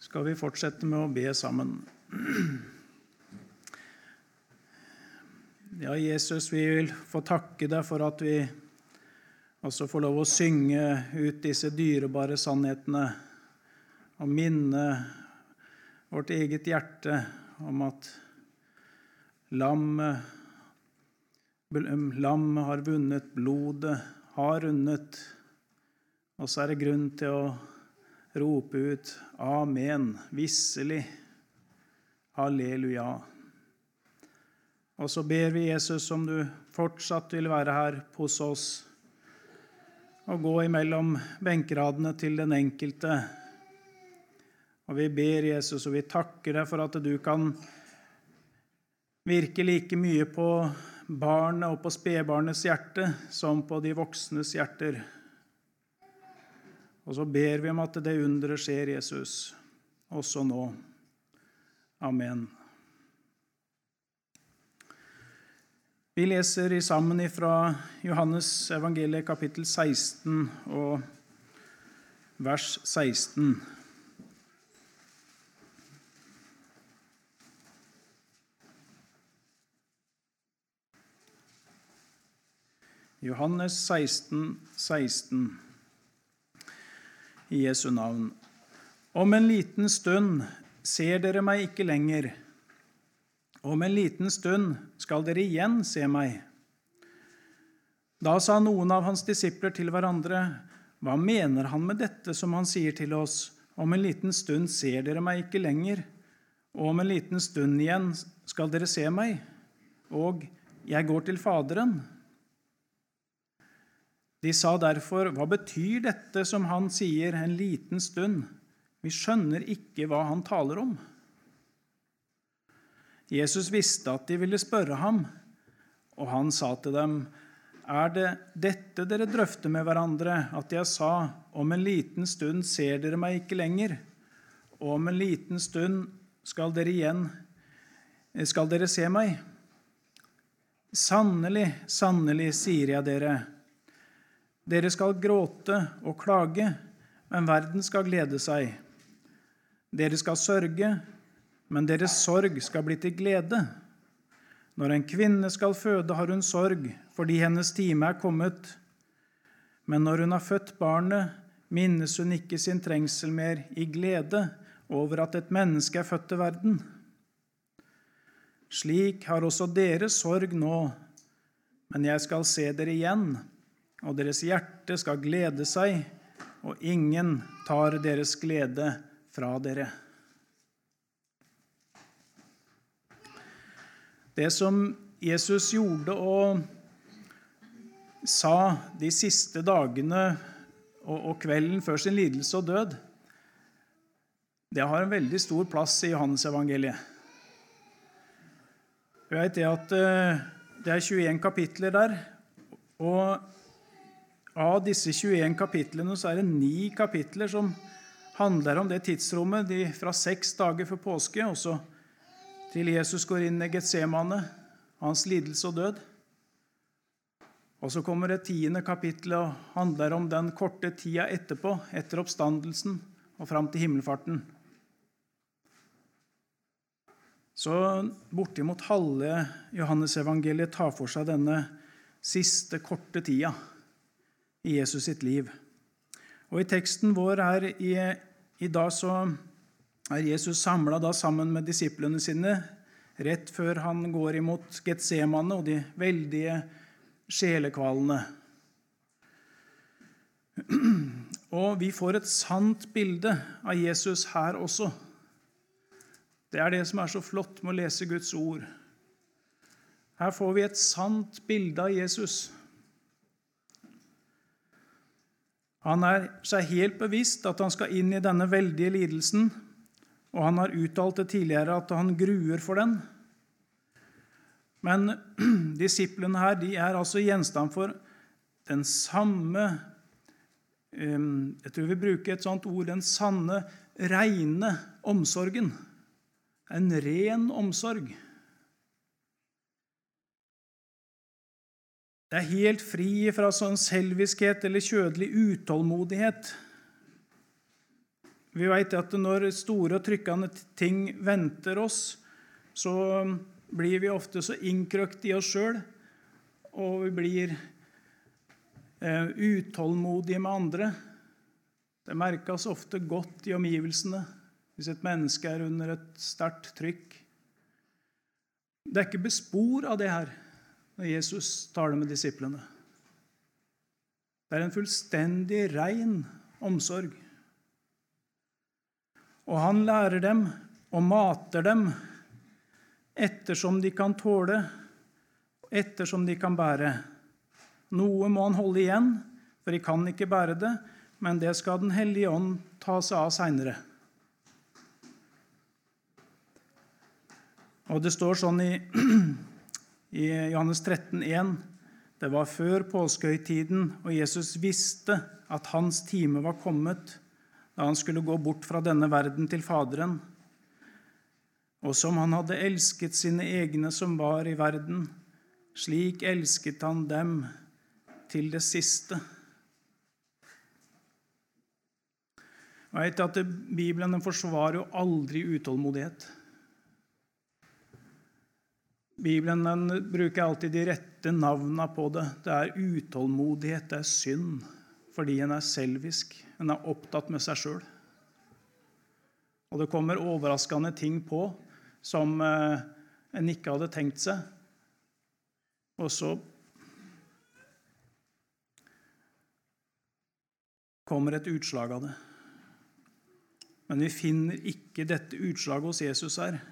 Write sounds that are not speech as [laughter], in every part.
skal vi fortsette med å be sammen. Ja, Jesus, vi vil få takke deg for at vi også får lov å synge ut disse dyrebare sannhetene og minne vårt eget hjerte om at lammet Lammet har vunnet, blodet har rundet. Og så er det grunn til å rope ut amen, visselig, halleluja. Og så ber vi Jesus om du fortsatt vil være her hos oss og gå imellom benkeradene til den enkelte. Og vi ber Jesus, og vi takker deg for at du kan virke like mye på barnet og på spedbarnets hjerte som på de voksnes hjerter. Og så ber vi om at det underet skjer, Jesus, også nå. Amen. Vi leser sammen fra Johannes evangeliet kapittel 16 og vers 16. Johannes 16, 16 i Jesu navn. Om en liten stund ser dere meg ikke lenger. Om en liten stund skal dere igjen se meg. Da sa noen av hans disipler til hverandre, Hva mener han med dette som han sier til oss? Om en liten stund ser dere meg ikke lenger, og om en liten stund igjen skal dere se meg, og jeg går til Faderen. De sa derfor, Hva betyr dette som han sier, en liten stund? Vi skjønner ikke hva han taler om. Jesus visste at de ville spørre ham, og han sa til dem, Er det dette dere drøfter med hverandre, at jeg sa, om en liten stund ser dere meg ikke lenger, og om en liten stund skal dere igjen skal dere se meg? Sannelig, sannelig, sier jeg dere, dere skal gråte og klage, men verden skal glede seg. Dere skal sørge, men deres sorg skal bli til glede. Når en kvinne skal føde, har hun sorg fordi hennes time er kommet. Men når hun har født barnet, minnes hun ikke sin trengsel mer i glede over at et menneske er født til verden. Slik har også dere sorg nå, men jeg skal se dere igjen, og deres hjerte skal glede seg, og ingen tar deres glede fra dere. Det som Jesus gjorde og sa de siste dagene og, kvelden før sin lidelse og død, det har en veldig stor plass i Johannes-evangeliet. Vet det at eh, det er 21 kapitler der. Og av disse 21 kapitlene så er det ni kapitler som handler om det tidsrommet de fra seks dager før påske og så til Jesus går inn i Getsemane, hans lidelse og død. Og så kommer det tiende kapittelet og handler om den korte tida etterpå, etter oppstandelsen og fram til himmelfarten. Så bortimot halve Johannesevangeliet tar for seg denne siste korte tida i Jesus sitt liv. Og I teksten vår her i, i dag så er Jesus samla sammen med disiplene sine rett før han går imot Getsemane og de veldige sjelekvalene. Og vi får et sant bilde av Jesus her også. Det er det som er så flott med å lese Guds ord. Her får vi et sant bilde av Jesus. Han er seg helt bevisst at han skal inn i denne veldige lidelsen og han har uttalt det tidligere at han gruer for den. Men [clears throat] disiplene her de er altså gjenstand for den samme Jeg tror vi bruker et sånt ord den sanne, reine omsorgen. En ren omsorg. Det er helt fri fra sånn selviskhet eller kjødelig utålmodighet Vi vet at når store og trykkende ting venter oss, så blir vi ofte så innkrøkt i oss sjøl, og vi blir eh, utålmodige med andre. Det merkes ofte godt i omgivelsene hvis et menneske er under et sterkt trykk. Det er ikke bespor av det her når Jesus taler med disiplene. Det er en fullstendig rein omsorg. Og han lærer dem og mater dem ettersom de kan tåle, ettersom de kan bære. Noe må han holde igjen, for de kan ikke bære det, men det skal Den hellige ånd ta seg av seinere. Og det står sånn i, [clears throat] i Johannes 13, 13,1 Det var før påskehøytiden, og Jesus visste at hans time var kommet da han skulle gå bort fra denne verden til Faderen. Og som han hadde elsket sine egne som var i verden, slik elsket han dem til det siste. Jeg vet at Bibelen forsvarer jo aldri utålmodighet. Bibelen bruker alltid de rette navnene på det. Det er utålmodighet, det er synd, fordi en er selvisk. En er opptatt med seg sjøl. Og det kommer overraskende ting på som eh, en ikke hadde tenkt seg. Og så kommer et utslag av det. Men vi finner ikke dette utslaget hos Jesus her.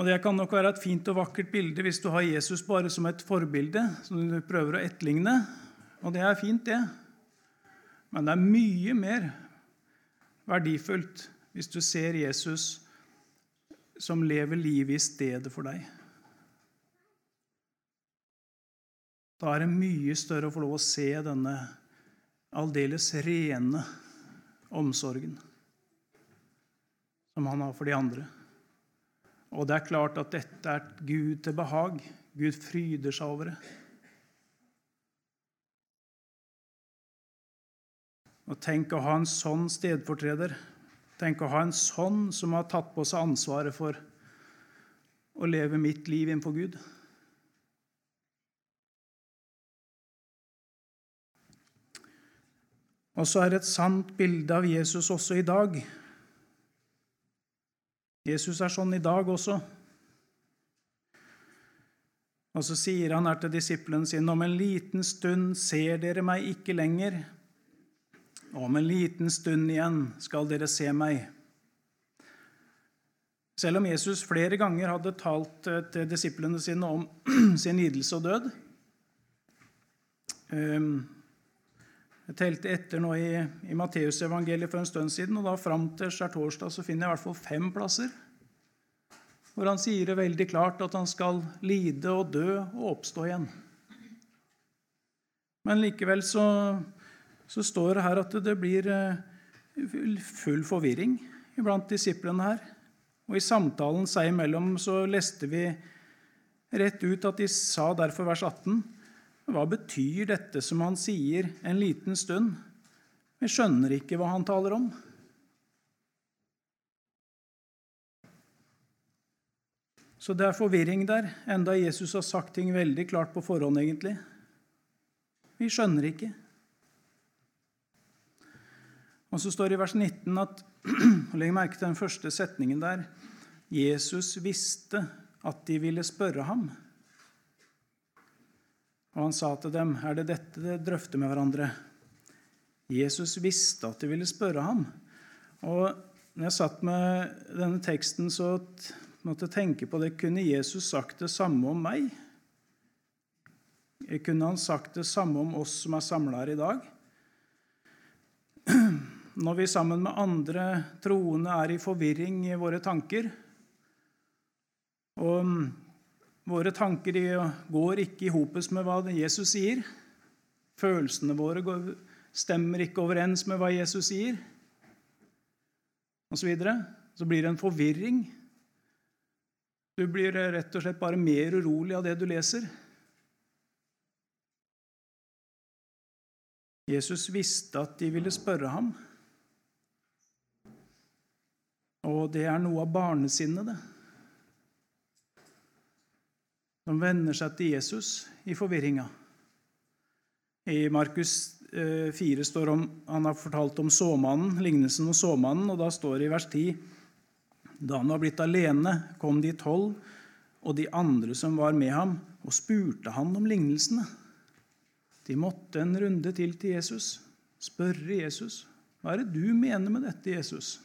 Og Det kan nok være et fint og vakkert bilde hvis du har Jesus bare som et forbilde, som du prøver å etterligne. Og det er fint, det. Men det er mye mer verdifullt hvis du ser Jesus som lever livet i stedet for deg. Da er det mye større å få lov å se denne aldeles rene omsorgen som han har for de andre. Og det er klart at dette er Gud til behag. Gud fryder seg over det. Og tenk å ha en sånn stedfortreder. Tenk å ha en sånn som har tatt på seg ansvaret for å leve mitt liv innenfor Gud. Og så er et sant bilde av Jesus også i dag. Jesus er sånn i dag også. Og så sier han her til disiplene sine om en liten stund ser dere meg ikke lenger, og om en liten stund igjen skal dere se meg. Selv om Jesus flere ganger hadde talt eh, til disiplene sine om [clears throat] sin lidelse og død ehm, Jeg telte etter nå i, i Matteusevangeliet for en stund siden, og da fram til skjærtorsdag så finner jeg i hvert fall fem plasser hvor han sier det veldig klart at han skal lide og dø og oppstå igjen. Men likevel så så står det her at det blir eh, full forvirring blant disiplene her. Og I samtalen seg imellom så leste vi rett ut at de sa derfor vers 18.: Hva betyr dette som han sier en liten stund? Vi skjønner ikke hva han taler om. Så det er forvirring der, enda Jesus har sagt ting veldig klart på forhånd, egentlig. Vi skjønner ikke. Og så står det i vers 19 at [clears throat] Legg merke til den første setningen der. Jesus visste at de ville spørre ham. Og han sa til dem, 'Er det dette dere drøfter med hverandre?' Jesus visste at de ville spørre ham. Og når jeg satt med denne teksten, så måtte jeg tenke på det. Kunne Jesus sagt det samme om meg? Kunne han sagt det samme om oss som er samla her i dag? når vi sammen med andre troende er i forvirring i våre tanker. Og våre tanker går ikke i hopes med hva Jesus sier. Følelsene våre stemmer ikke overens med hva Jesus sier, osv. Så, videre. så blir det en forvirring. Du blir rett og slett bare mer urolig av det du leser. Jesus visste at de ville spørre ham. Og det er noe av barnesinnet, det. De vender seg til Jesus i forvirringa. I Markus 4 eh, står om, han har fortalt om såmannen, lignelsen om såmannen, og da står det i vers 10 Da han var blitt alene, kom de tolv og de andre som var med ham, og spurte han om lignelsene. De måtte en runde til til Jesus, spørre Jesus. Hva er det du mener med dette, Jesus?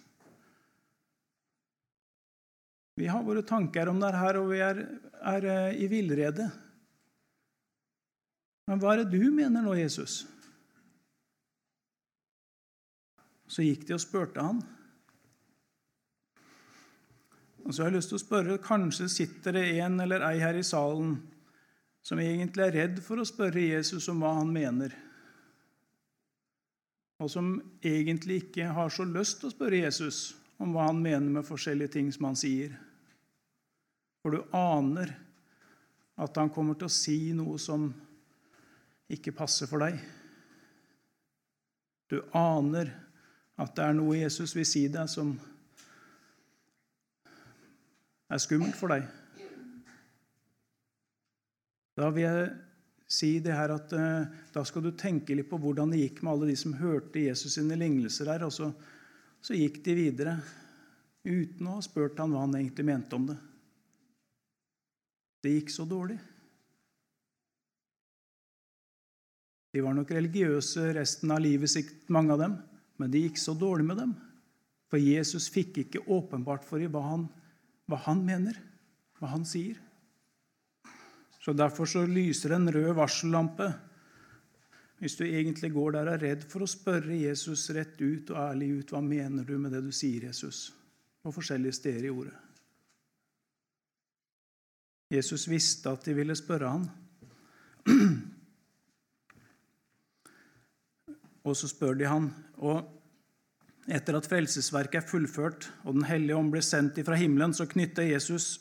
Vi har våre tanker om det her, og vi er, er eh, i villrede. Men hva er det du mener nå, Jesus? Så gikk de og spurte han. Og så har jeg lyst til å spørre, Kanskje sitter det en eller ei her i salen som egentlig er redd for å spørre Jesus om hva han mener, og som egentlig ikke har så lyst til å spørre Jesus om hva han mener med forskjellige ting som han sier. For du aner at han kommer til å si noe som ikke passer for deg. Du aner at det er noe Jesus vil si deg, som er skummelt for deg. Da vil jeg si det her at uh, da skal du tenke litt på hvordan det gikk med alle de som hørte Jesus sine lignelser her. Og så, så gikk de videre uten å ha spurt han hva han egentlig mente om det. Det gikk så dårlig. De var nok religiøse resten av livet sitt, mange av dem, men det gikk så dårlig med dem. For Jesus fikk ikke åpenbart for dem hva han, hva han mener, hva han sier. Så Derfor så lyser en rød varsellampe hvis du egentlig går der og er redd for å spørre Jesus rett ut og ærlig ut hva mener du med det du sier, Jesus, på forskjellige steder i ordet. Jesus visste at de ville spørre han. Og så spør de han. Og etter at frelsesverket er fullført og Den hellige ånd ble sendt ifra himmelen, så knytter Jesus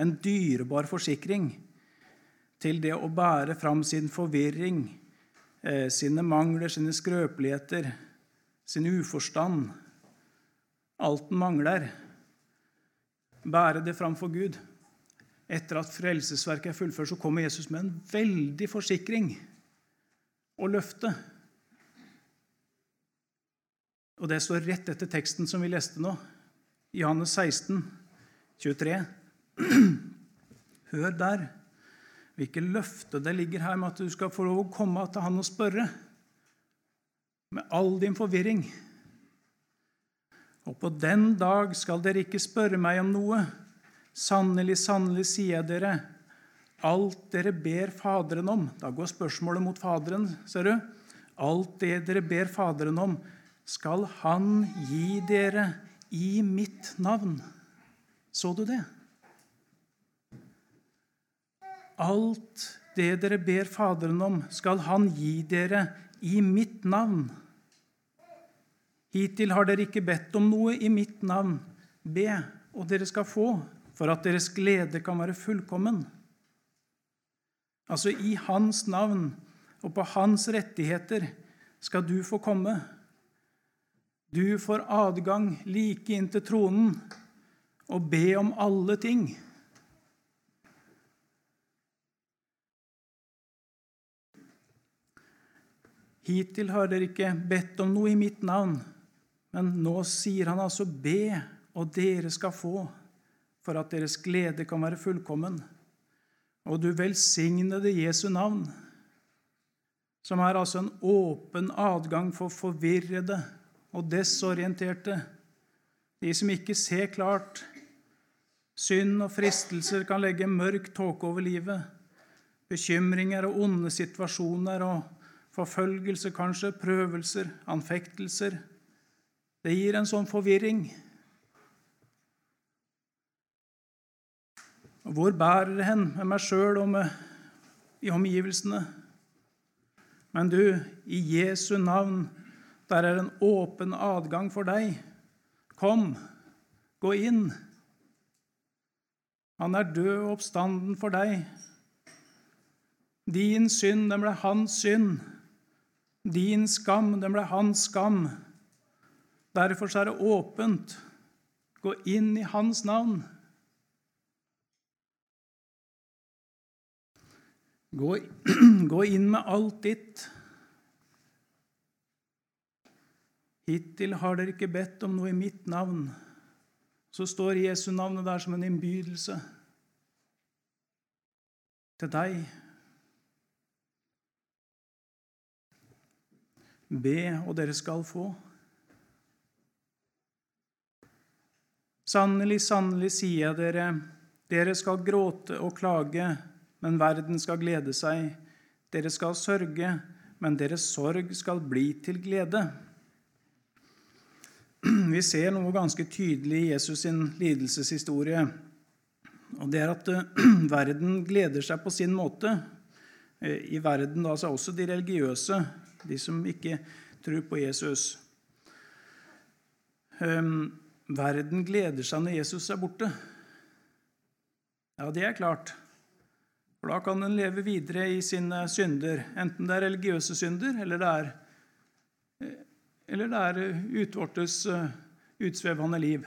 en dyrebar forsikring til det å bære fram sin forvirring, sine mangler, sine skrøpeligheter, sin uforstand. Alt den mangler. Bære det framfor Gud. Etter at frelsesverket er fullført, så kommer Jesus med en veldig forsikring og løfte. Og Det står rett etter teksten som vi leste nå, Johannes 16, 23. [clears throat] Hør der. Hvilket løfte det ligger her med at du skal få lov å komme til han og spørre. Med all din forvirring. Og på den dag skal dere ikke spørre meg om noe. Sannelig, sannelig, sier jeg dere, alt dere ber Faderen om Da går spørsmålet mot Faderen, ser du. Alt det dere ber Faderen om, skal Han gi dere i mitt navn. Så du det? Alt det dere ber Faderen om, skal Han gi dere i mitt navn. Hittil har dere ikke bedt om noe i mitt navn. Be, og dere skal få, for at deres glede kan være fullkommen. Altså, i Hans navn og på Hans rettigheter skal du få komme. Du får adgang like inn til tronen og be om alle ting. Hittil har dere ikke bedt om noe i mitt navn. Men nå sier han altså be, og dere skal få, for at deres glede kan være fullkommen. Og du velsignede Jesu navn, som er altså en åpen adgang for forvirrede og desorienterte, de som ikke ser klart. Synd og fristelser kan legge mørk tåke over livet. Bekymringer og onde situasjoner og Forfølgelse, kanskje, prøvelser, anfektelser. Det gir en sånn forvirring. Hvor bærer det hen med meg sjøl og med, i omgivelsene? Men du, i Jesu navn, der er en åpen adgang for deg. Kom, gå inn. Han er død og oppstanden for deg. Din synd, den ble hans synd. Din skam, den ble hans skam. Derfor er det åpent. Gå inn i Hans navn. Gå, [clears throat] gå inn med alt ditt. Hittil har dere ikke bedt om noe i mitt navn. Så står Jesu navnet der som en innbydelse til deg. Be, og dere skal få. Sannelig, sannelig sier jeg dere, dere skal gråte og klage, men verden skal glede seg. Dere skal sørge, men deres sorg skal bli til glede. Vi ser noe ganske tydelig i Jesus' sin lidelseshistorie. Og det er at [clears throat] verden gleder seg på sin måte. Eh, I verden da, så er også de religiøse, de som ikke tror på Jesus. Um, verden gleder seg når Jesus er borte. Ja, det er klart. For da kan en leve videre i sine synder, enten det er religiøse synder, eller det er, eller det er utvortes eh, utsvevende liv.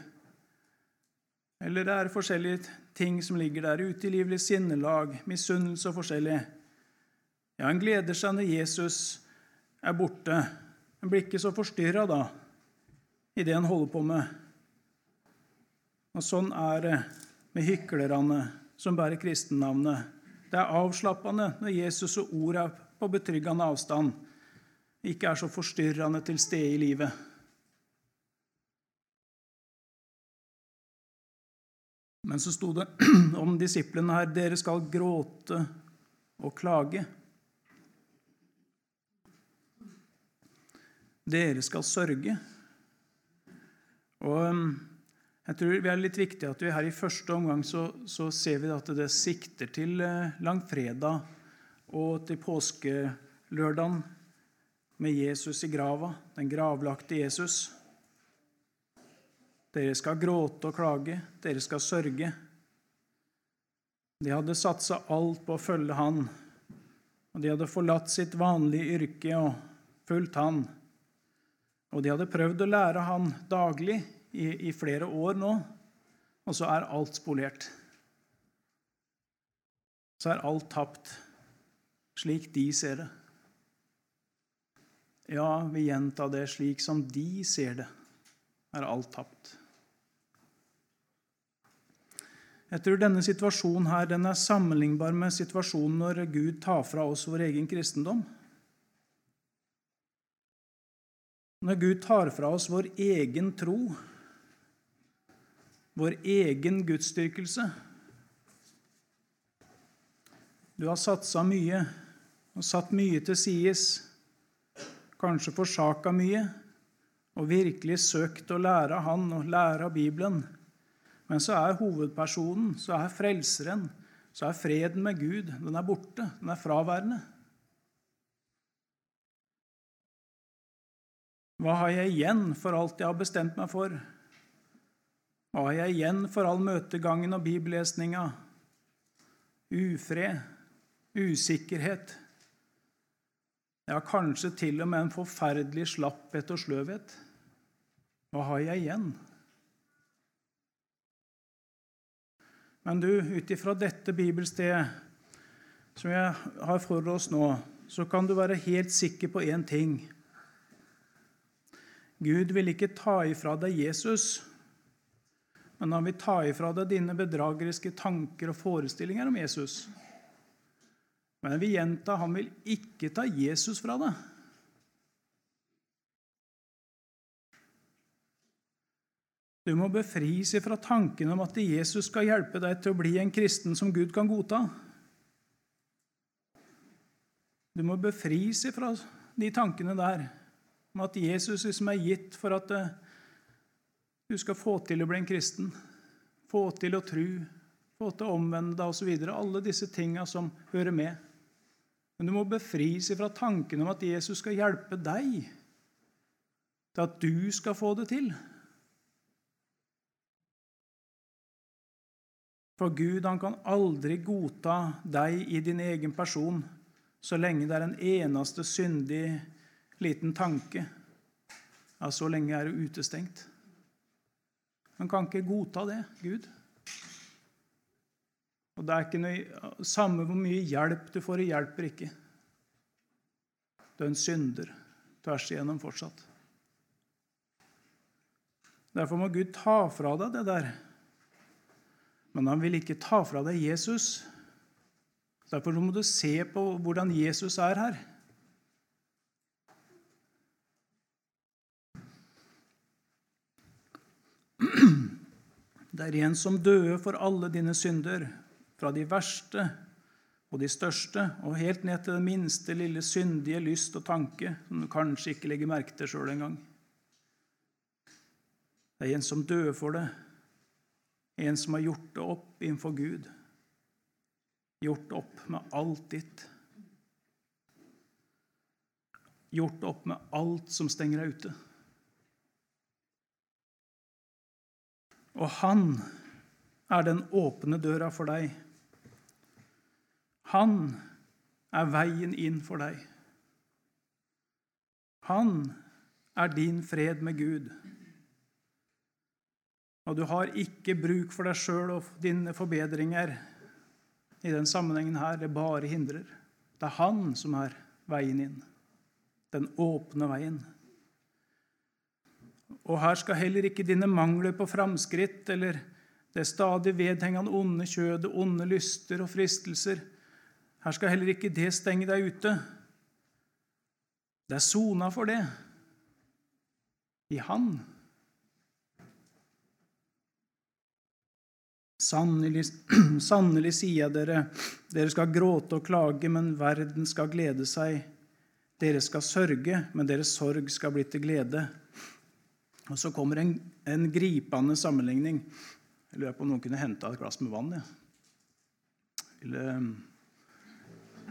Eller det er forskjellige ting som ligger der, utilgivelig sinnelag, misunnelse og forskjellig. Ja, en gleder seg når Jesus er borte. En blir ikke så forstyrra da i det en holder på med. Og sånn er det med hyklerne som bærer kristennavnet. Det er avslappende når Jesus og ord er på betryggende avstand, ikke er så forstyrrende til stede i livet. Men så sto det [clears throat] om disiplene her dere skal gråte og klage. Dere skal sørge. Og jeg tror det er litt viktig at vi her i første omgang så, så ser vi at det sikter til eh, langfredag og til påskelørdagen med Jesus i grava, den gravlagte Jesus. Dere skal gråte og klage, dere skal sørge. De hadde satsa alt på å følge Han, og de hadde forlatt sitt vanlige yrke og fulgt Han. Og de hadde prøvd å lære Han daglig i, i flere år nå, og så er alt spolert. Så er alt tapt, slik de ser det. Ja, vi gjentar det slik som de ser det, er alt tapt. Jeg tror denne situasjonen her, den er sammenlignbar med situasjonen når Gud tar fra oss vår egen kristendom. Når Gud tar fra oss vår egen tro, vår egen gudsdyrkelse. Du har satsa mye og satt mye til sides, kanskje forsaka mye, og virkelig søkt å lære av Han og lære av Bibelen. Men så er hovedpersonen, så er frelseren, så er freden med Gud, den er borte, den er fraværende. Hva har jeg igjen for alt jeg har bestemt meg for? Hva har jeg igjen for all møtegangen og bibellesninga? Ufred, usikkerhet, ja, kanskje til og med en forferdelig slapphet og sløvhet. Hva har jeg igjen? Men du, ut ifra dette bibelstedet som jeg har for oss nå, så kan du være helt sikker på én ting. Gud vil ikke ta ifra deg Jesus men han vil ta ifra deg dine bedrageriske tanker og forestillinger om Jesus. Men jeg vil gjenta han vil ikke ta Jesus fra deg. Du må befris fra tanken om at Jesus skal hjelpe deg til å bli en kristen som Gud kan godta. Du må befris fra de tankene der om at Jesus liksom er gitt for at eh, du skal få til å bli en kristen, få til å tro, få til å omvende deg osv. Alle disse tinga som hører med. Men du må befris fra tanken om at Jesus skal hjelpe deg til at du skal få det til. For Gud han kan aldri godta deg i din egen person så lenge det er en eneste syndig liten tanke. at så lenge er du utestengt. Man kan ikke godta det, Gud. Og det er ikke noe, Samme hvor mye hjelp du får, det hjelper ikke. Du er en synder tvers igjennom fortsatt. Derfor må Gud ta fra deg det der. Men han vil ikke ta fra deg Jesus. Derfor må du se på hvordan Jesus er her. Det er en som døde for alle dine synder, fra de verste og de største, og helt ned til den minste lille syndige lyst og tanke, som du kanskje ikke legger merke til sjøl engang. Det er en som døde for det, en som har gjort det opp innenfor Gud. Gjort opp med alt ditt. Gjort opp med alt som stenger deg ute. Og han er den åpne døra for deg. Han er veien inn for deg. Han er din fred med Gud. Og du har ikke bruk for deg sjøl og dine forbedringer i den sammenhengen her. Det bare hindrer. Det er han som er veien inn. Den åpne veien. Og her skal heller ikke dine mangler på framskritt eller det stadig vedhengende onde kjødet, onde lyster og fristelser Her skal heller ikke det stenge deg ute. Det er sona for det i Han. Sannelig, [clears throat] sannelig sier jeg dere, dere skal gråte og klage, men verden skal glede seg. Dere skal sørge, men deres sorg skal bli til glede. Og så kommer en, en gripende sammenligning. Jeg lurer på om noen kunne henta et glass med vann. Ja. Eller,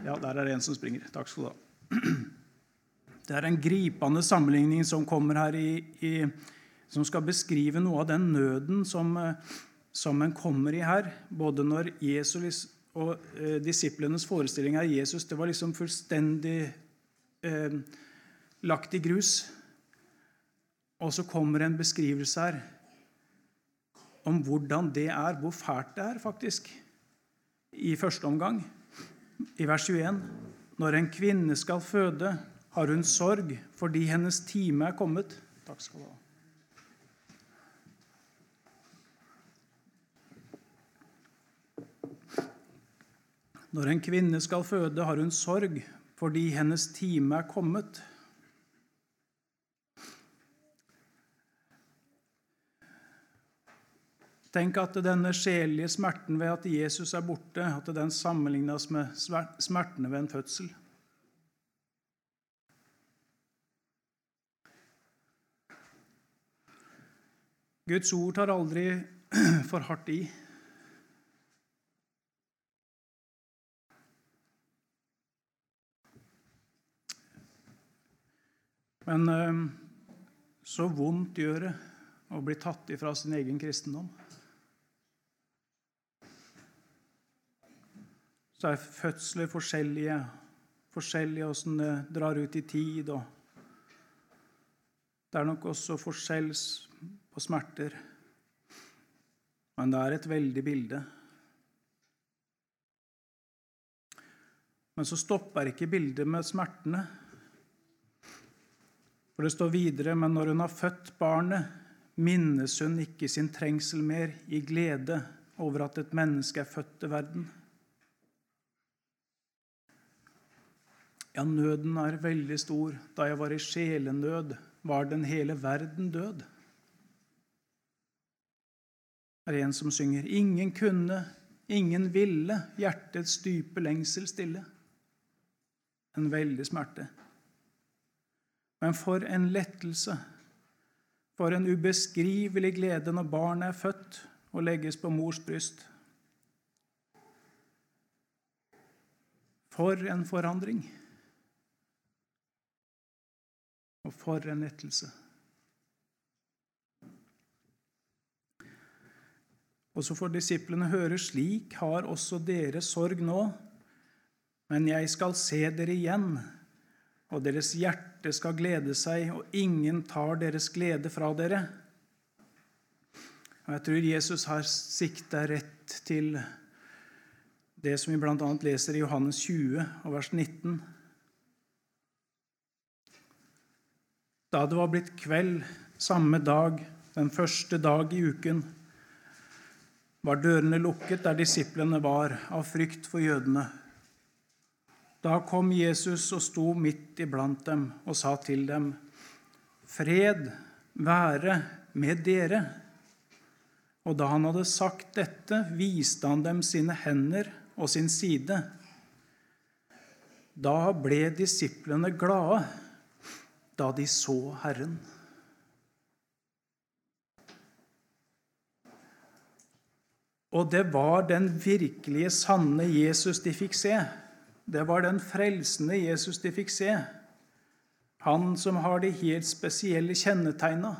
ja, der er det en som springer. Takk skal du ha. [clears throat] Det er en gripende sammenligning som kommer her i, i, som skal beskrive noe av den nøden som, som en kommer i her. Både når Jesus og eh, disiplenes forestilling av Jesus det var liksom fullstendig eh, lagt i grus. Og så kommer en beskrivelse her om hvordan det er, hvor fælt det er, faktisk, i første omgang. I vers 21.: Når en kvinne skal føde, har hun sorg fordi hennes time er kommet. Takk skal du ha. Når en kvinne skal føde, har hun sorg fordi hennes time er kommet. Tenk at denne sjelelige smerten ved at Jesus er borte, at den sammenlignes med smertene ved en fødsel. Guds ord tar aldri [clears throat] for hardt i. Men så vondt gjør det å bli tatt ifra sin egen kristendom. Så er fødsler forskjellige, forskjellige åssen det drar ut i tid. og Det er nok også forskjell på smerter. Men det er et veldig bilde. Men så stopper ikke bildet med smertene. For det står videre, men når hun har født barnet, minnes hun ikke sin trengsel mer i glede over at et menneske er født til verden. Ja, nøden er veldig stor. Da jeg var i sjelenød, var den hele verden død. Det er en som synger. Ingen kunne, ingen ville hjertets dype lengsel stille. En veldig smerte. Men for en lettelse, for en ubeskrivelig glede når barnet er født og legges på mors bryst. For en forandring. Og for en lettelse. Og så får disiplene høre slik har også dere sorg nå, men jeg skal se dere igjen, og deres hjerte skal glede seg, og ingen tar deres glede fra dere. Og Jeg tror Jesus har sikta rett til det som vi bl.a. leser i Johannes 20, og vers 19. Da det var blitt kveld samme dag, den første dag i uken, var dørene lukket der disiplene var, av frykt for jødene. Da kom Jesus og sto midt iblant dem og sa til dem, Fred være med dere. Og da han hadde sagt dette, viste han dem sine hender og sin side. Da ble disiplene glade da de så Herren. Og det var den virkelige, sanne Jesus de fikk se. Det var den frelsende Jesus de fikk se. Han som har de helt spesielle kjennetegna,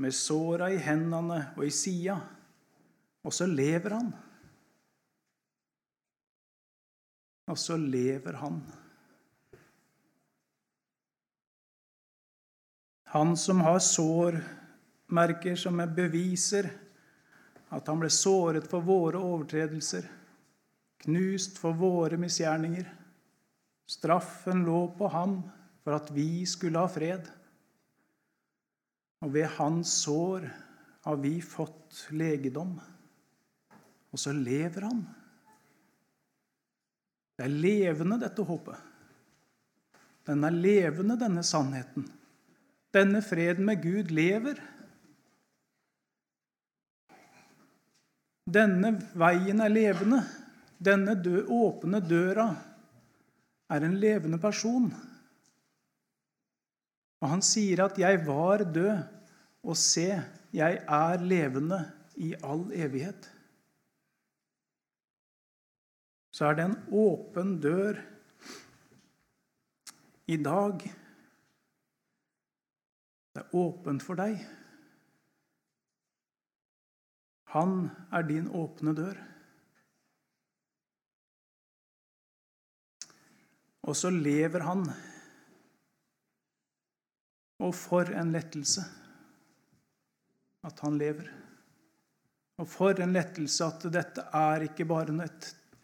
med såra i hendene og i sida. Og så lever han. Og så lever han. Han som har sårmerker som er beviser at han ble såret for våre overtredelser, knust for våre misgjerninger. Straffen lå på ham for at vi skulle ha fred. Og ved hans sår har vi fått legedom. Og så lever han. Det er levende, dette håpet. Den er levende, denne sannheten. Denne freden med Gud lever. Denne veien er levende. Denne dø, åpne døra er en levende person. Og han sier at 'jeg var død, og se, jeg er levende i all evighet'. Så er det en åpen dør i dag. Det er åpent for deg. Han er din åpne dør. Og så lever han. Og for en lettelse at han lever. Og for en lettelse at dette er ikke bare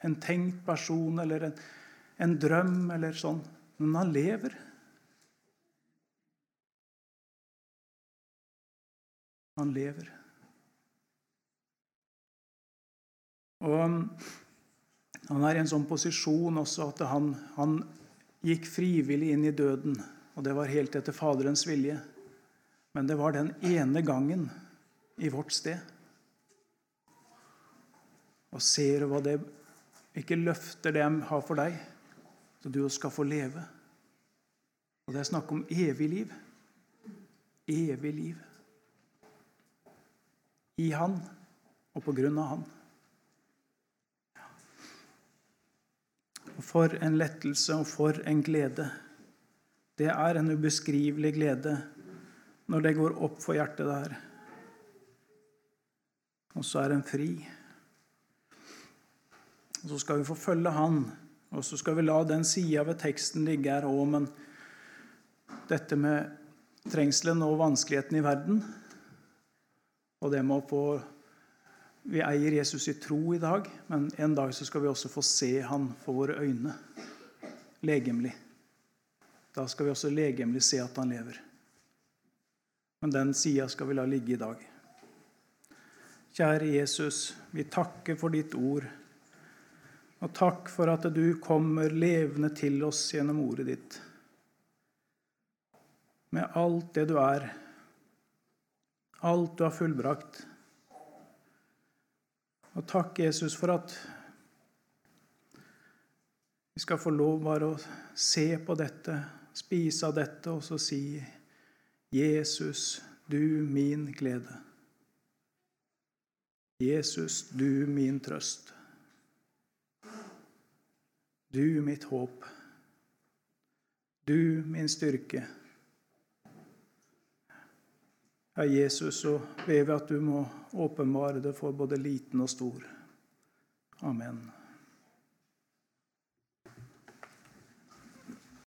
en tenkt person eller en, en drøm eller sånn, men han lever. Han lever. Og han er i en sånn posisjon også at han, han gikk frivillig inn i døden. Og det var helt etter Faderens vilje. Men det var den ene gangen i vårt sted. Og ser du hva det ikke løfter det har for deg, så du skal få leve. Og det er snakk om evig liv. Evig liv. I Han og på grunn av Han. Og for en lettelse og for en glede. Det er en ubeskrivelig glede når det går opp for hjertet der. Og så er en fri. Og så skal vi få følge Han, og så skal vi la den sida ved teksten ligge her òg, men dette med trengselen og vanskeligheten i verden, og det med å få vi eier Jesus i tro i dag, men en dag så skal vi også få se han for våre øyne legemlig. Da skal vi også legemlig se at han lever. Men den sida skal vi la ligge i dag. Kjære Jesus, vi takker for ditt ord. Og takk for at du kommer levende til oss gjennom ordet ditt. Med alt det du er, alt du har fullbrakt. Og takk, Jesus, for at vi skal få lov bare å se på dette, spise av dette og så si Jesus, du min glede. Jesus, du min trøst. Du mitt håp. Du min styrke. Herre Jesus, så ber vi at du må åpenbare det for både liten og stor. Amen.